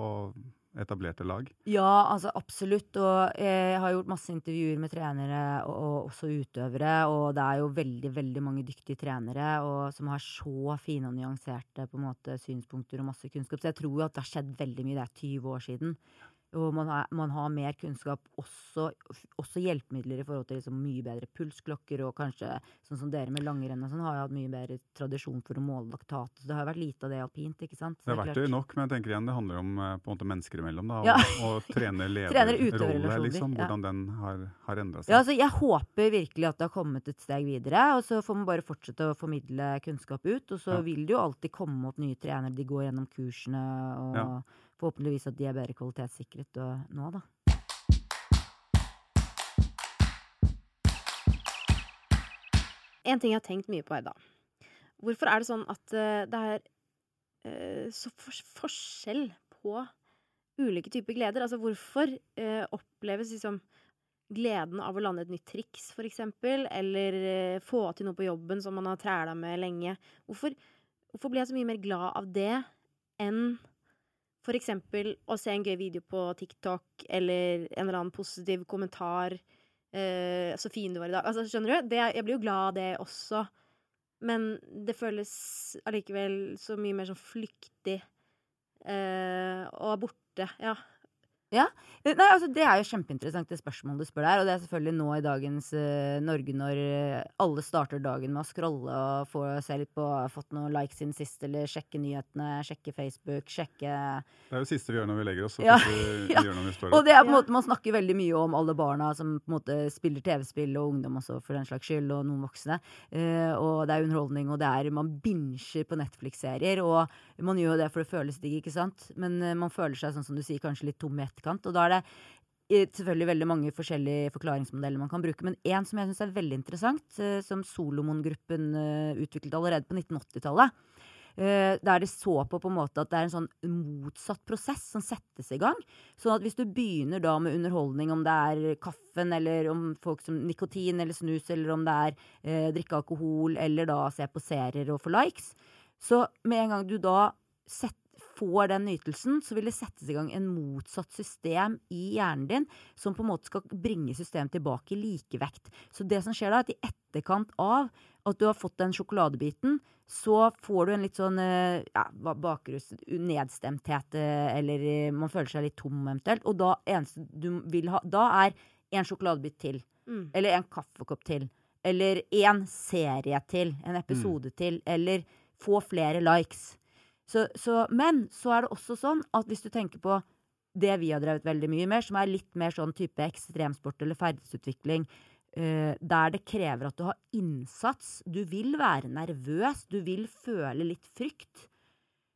etablerte lag? Ja, altså absolutt. Og jeg har gjort masse intervjuer med trenere og, og også utøvere. Og det er jo veldig veldig mange dyktige trenere og, som har så fine og nyanserte måte, synspunkter og masse kunnskap. Så jeg tror jo at det har skjedd veldig mye. Det er 20 år siden. Og man har, man har mer kunnskap, også, også, hjelpemidler i forhold til liksom mye bedre pulsklokker. Og kanskje sånn som dere med langrenn og sånn, har jo hatt mye bedre tradisjon for å måle laktat. Så det har vært lite av det alpint, ikke sant. Så det har vært det nok, men jeg tenker igjen det handler om eh, på en måte mennesker imellom. da, Ja. Og, og trene lederrolle, liksom. ja. Hvordan den har, har endra seg. Ja, altså jeg håper virkelig at det har kommet et steg videre. Og så får man bare fortsette å formidle kunnskap ut. Og så Ja. vil det jo alltid komme opp nye trenere. De går gjennom kursene, og Ja. Forhåpentligvis at de er bedre kvalitetssikret nå, da. En ting jeg har tenkt mye på, Edda. Hvorfor er det sånn at eh, det er eh, så fors forskjell på ulike typer gleder? Altså hvorfor eh, oppleves liksom gleden av å lande et nytt triks, for eksempel, eller få til noe på jobben som man har træla med lenge? Hvorfor, hvorfor blir jeg så mye mer glad av det enn for eksempel å se en gøy video på TikTok, eller en eller annen positiv kommentar eh, 'Så fin du var i dag'. Altså, skjønner du? Det, jeg blir jo glad av det også. Men det føles allikevel så mye mer sånn flyktig eh, og borte. Ja. Eh, Nei, altså Det er jo kjempeinteressant det spørsmålet du spør der. Og det er selvfølgelig nå i dagens uh, Norge når eh, alle starter dagen med å scrolle og få se litt på fått noen likes siden sist, eller sjekke nyhetene, sjekke Facebook, sjekke Det er jo det siste vi gjør når vi legger oss. Ja, Vi, vi ja. gjør når vi står Og det er på en måte, Man snakker veldig mye om alle barna som på en måte spiller TV-spill, og ungdom også, for den slags skyld, og noen voksne. Uh, og det er underholdning, og det er man binsjer på Netflix-serier. Og man gjør jo det for det føles digg, ikke sant? Men man føler seg sånn som du sier, kanskje litt tom i etterkant. Og da er det eh, selvfølgelig veldig mange forskjellige forklaringsmodeller man kan bruke. Men én som jeg syns er veldig interessant, eh, som Solomon-gruppen eh, utviklet allerede på 1980-tallet. Eh, der de så på på en måte at det er en sånn motsatt prosess som settes i gang. Sånn at hvis du begynner da med underholdning, om det er kaffen, eller om folk som nikotin eller snus, eller om det er eh, drikke alkohol, eller da se på serier og få likes, så med en gang du da sett, får den nytelsen, så vil det settes i gang en motsatt system i hjernen din, som på en måte skal bringe systemet tilbake i likevekt. Så det som skjer da, er at i etterkant av at du har fått den sjokoladebiten, så får du en litt sånn eh, ja, bakrus, nedstemthet, eh, eller eh, man føler seg litt tom eventuelt. Og da eneste du vil ha, da er en sjokoladebit til. Mm. Eller en kaffekopp til. Eller en serie til. En episode til. Eller få flere likes. Så, så, men så er det også sånn at hvis du tenker på det vi har drevet veldig mye med, som er litt mer sånn type ekstremsport eller ferdighetsutvikling, uh, der det krever at du har innsats, du vil være nervøs, du vil føle litt frykt,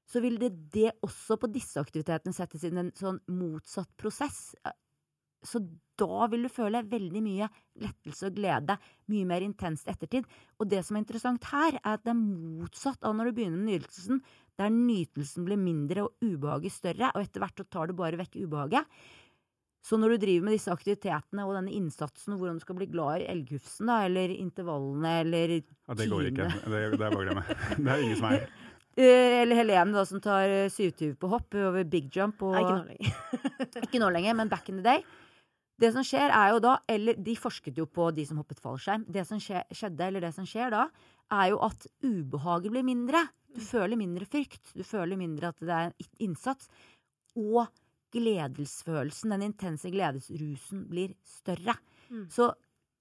så vil det, det også på disse aktivitetene settes inn en sånn motsatt prosess. Så da vil du føle veldig mye lettelse og glede, mye mer intenst ettertid. Og det som er interessant her, er at det er motsatt av når du begynner med nytelsen, der nytelsen blir mindre og ubehaget større, og etter hvert så tar du bare vekk ubehaget. Så når du driver med disse aktivitetene og denne innsatsen, og hvordan du skal bli glad i elghufsen, da, eller intervallene, eller Ja, det går ikke. Det, det er bare å glemme. Det er ingen som er Eh, Eller Helene, da, som tar 27 på hopp over big jump. Og, Nei, ikke nå lenger. ikke nå lenger, men back in the day. Det som skjer er jo da, eller De forsket jo på de som hoppet fallskjerm. Det som skje, skjedde, eller det som skjer da, er jo at ubehaget blir mindre. Du føler mindre frykt. Du føler mindre at det er en innsats. Og gledesfølelsen, den intense gledesrusen, blir større. Mm. Så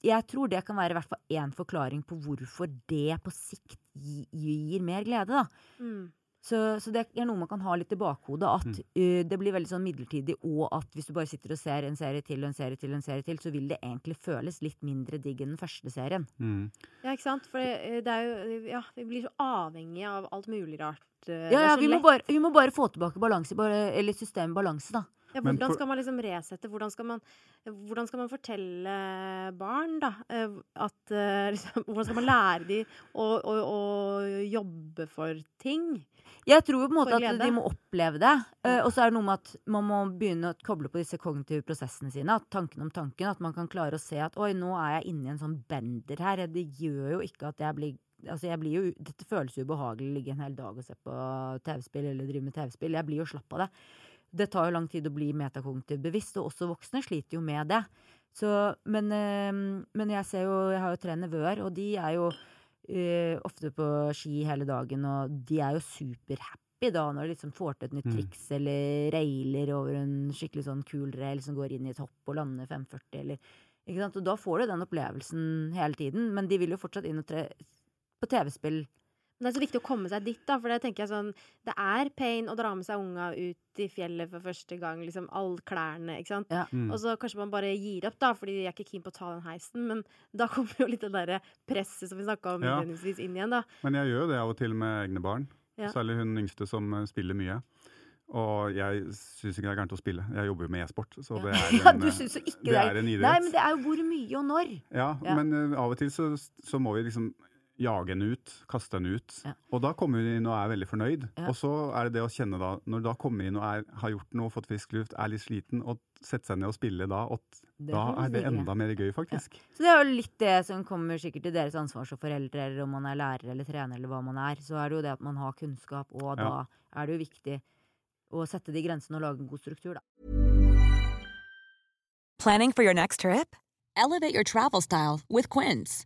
jeg tror det kan være i hvert fall én forklaring på hvorfor det på sikt gi- gir mer glede. da. Mm. Så, så det er noe man kan ha litt i bakhodet. At Mm. uh, det blir veldig sånn midlertidig, og at hvis du bare sitter og ser en serie til og en serie til, og en serie til, så vil det egentlig føles litt mindre digg enn den første serien. mm. Ja, ikke sant? For det, det er jo Ja, vi blir så avhengige av alt mulig rart. Ja, ja, vi må, bare, vi må bare få tilbake balanse, bare, eller systemet balanse, da. Ja, hvordan skal man liksom resette? Hvordan skal man, hvordan skal man fortelle barn, da, at liksom, Hvordan skal man lære dem å, å, å jobbe for ting? Jeg tror jo på en måte at de må oppleve det. Uh, og så er det noe med at man må begynne å koble på disse kognitive prosessene sine. At tanken om tanken. At man kan klare å se at oi, nå er jeg inne i en sånn bender her. Det gjør jo ikke at jeg blir Altså, jeg blir jo Dette føles jo ubehagelig å ligge en hel dag og se på TV-spill eller drive med TV-spill. Jeg blir jo slapp av det. det tar jo lang tid å bli metakognitivt bevisst, og også voksne sliter jo med det. Så, men, eh, men jeg ser jo Jeg har jo tre nevøer, og de er jo eh, ofte på ski hele dagen, og de er jo superhappy da når de liksom får til et nytt Mm. triks, eller railer over en skikkelig sånn kul rail som går inn i et hopp og lander 540, eller ikke sant? Og da får du den opplevelsen hele tiden, men de vil jo fortsatt inn og tre på TV-spill. Men det er så viktig å komme seg dit, da. For det tenker jeg sånn Det er pain å dra med seg unga ut i fjellet for første gang. Liksom alle klærne, ikke sant. Ja. Mm. Og så kanskje man bare gir opp, da, fordi de er ikke keen på å ta den heisen. Men da kommer jo litt det derre presset som vi snakka om Ja. innledningsvis, inn igjen, da. Men jeg gjør jo det av og til med egne barn. Ja. Særlig hun yngste som eh, spiller mye. Og jeg syns ikke det er gærent å spille. Jeg jobber jo med e-sport. Så det er Ja, en, du jo ikke det er en idrett. Nei, men det er jo hvor mye og når. Ja, Ja. men uh, av og til så, så må vi liksom jage henne ut, kaste henne ut. Ja. Og da kommer hun inn og er veldig fornøyd. Ja. Og så er det det å kjenne da, når du da kommer inn og er, har gjort noe, fått frisk luft, er litt sliten, og setter seg ned og spiller da, og da er det enda mer gøy, faktisk. Så det er jo litt det som kommer sikkert til deres ansvar som foreldre, eller om man er lærer eller trener eller hva man er. Så er det jo det at man har kunnskap, og da Ja. er det jo viktig å sette de grensene og lage en god struktur, da. Planning for your next trip? Elevate your travel style with Quince.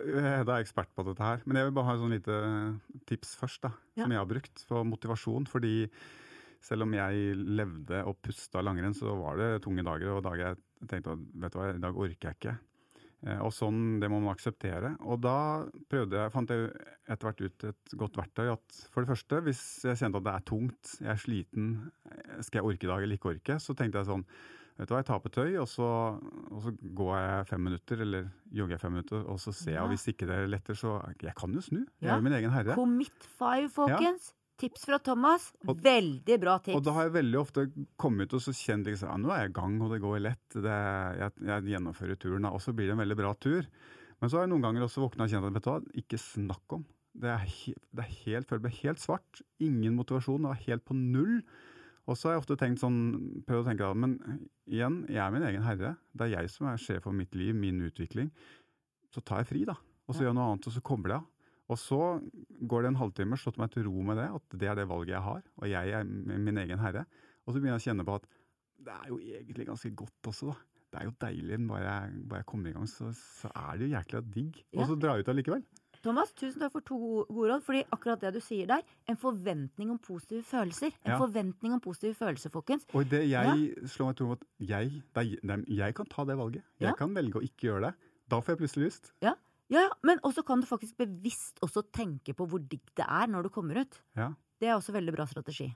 Eh, Da er ekspert på dette her. Men jeg vil bare ha et sånn lite tips først, da, Ja. som jeg har brukt for motivasjon. Fordi selv om jeg levde og pusta langrenn, så var det tunge dager, og dager jeg tenkte at vet du hva, i dag orker jeg ikke. Eh, Og sånn, det må man akseptere. Og da prøvde jeg, fant jeg etter hvert ut et godt verktøy at for det første, hvis jeg kjente at det er tungt, jeg er sliten, eh, skal jeg orke i dag eller ikke orke, så tenkte jeg sånn Vet du hva, jeg tar på tøy, og så, og så går jeg fem minutter, eller jogger jeg fem minutter, og så ser jeg, og hvis ikke det letter, så Jeg kan jo snu. Jeg Ja. er jo min egen herre. Commit five, folkens. Tips fra Thomas. Og- Veldig bra tips. Og da har jeg veldig ofte kommet ut og så kjent liksom, ja, nå er jeg i gang, og det går lett. Det, jeg, jeg gjennomfører turen, og så blir det en veldig bra tur. Men så har jeg noen ganger også våkna og kjent at vet du hva, ikke snakk om. Det er, det er helt, føler meg helt svart. Ingen motivasjon. Det var helt på null. Og så har jeg ofte tenkt sånn, prøvd å tenke da, men igjen, jeg er min egen herre. Det er jeg som er sjef for mitt liv, min utvikling. Så tar jeg fri, da. Og så gjør jeg noe annet, og så kobler jeg av. Og så går det en halvtime, slått meg til ro med det, at det er det valget jeg har, og jeg er min egen herre. Og så begynner jeg å kjenne på at det er jo egentlig ganske godt også, da. Det er jo deilig, bare jeg, bare jeg kommer i gang, så, så er det jo jækla digg. Og så drar jeg ut allikevel. Thomas, tusen takk for to gode- råd. Fordi akkurat det du sier der, en forventning om positive følelser. En Ja. forventning om positive følelser, folkens. Og det jeg slår meg til at jeg, det er, jeg kan ta det valget. Jeg Ja. kan velge å ikke gjøre det. Da får jeg plutselig lyst. Ja, ja, ja. Men også kan du faktisk bevisst også tenke på hvor digg det er når du kommer ut. Ja. Det er også veldig bra strategi.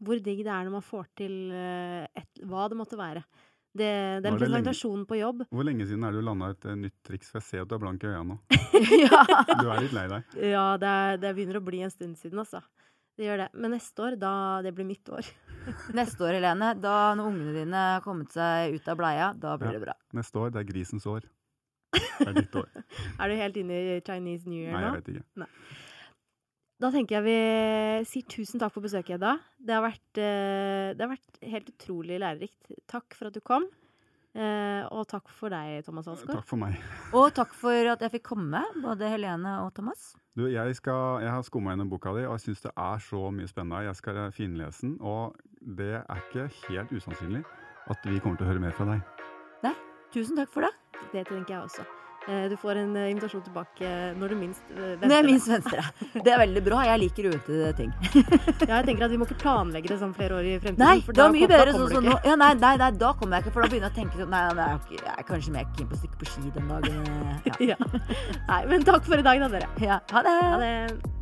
Hvor digg det er når man får til eh, et, hva det måtte være. Det, det lenge- presentasjonen på jobb Hvor lenge siden er det du landa et eh, nytt triks? For jeg ser at du er blank i øynene nå. ja. Du er litt lei deg. Ja, det, er, det begynner å bli en stund siden, altså. Det gjør det. Men neste år, da Det blir mitt år. Neste år, Helene, da når ungene dine har kommet seg ut av bleia, da blir Ja. det bra. Neste år, det er grisens år. Det er ditt år. Er du helt inne i Chinese New Year Nei, nå? jeg vet ikke. Da tenker jeg vi sier tusen takk for besøket, Edda. Det har vært, eh, det har vært helt utrolig lærerikt. Takk for at du kom. Eh, og takk for deg, Thomas Alsgaard. Takk for meg. Og takk for at jeg fikk komme, både Helene og Thomas. Du, jeg, skal, jeg har skumma gjennom boka di, og jeg syns det er så mye spennende. Jeg skal finlese den, og det er ikke helt usannsynlig at vi kommer til å høre mer fra deg. Tusen takk for det. Det tenker jeg også. Eh, du får en eh, invitasjon tilbake når du minst eh, Når jeg minst venstre. Det er veldig bra. Jeg liker uventet ting. Ja, jeg tenker at Vi må ikke planlegge det sånn flere år i fremtiden. Nei, for det da var mye bedre sånn som nå. Ja, nei, nei, nei, da kommer jeg ikke, for da begynner jeg å tenke sånn Nei, nei, jeg jeg er kanskje mer keen på å stikke på ski den dagen. Ja. Ja. Nei, men takk for i dag, da, dere. Ja, ha det! Ha det.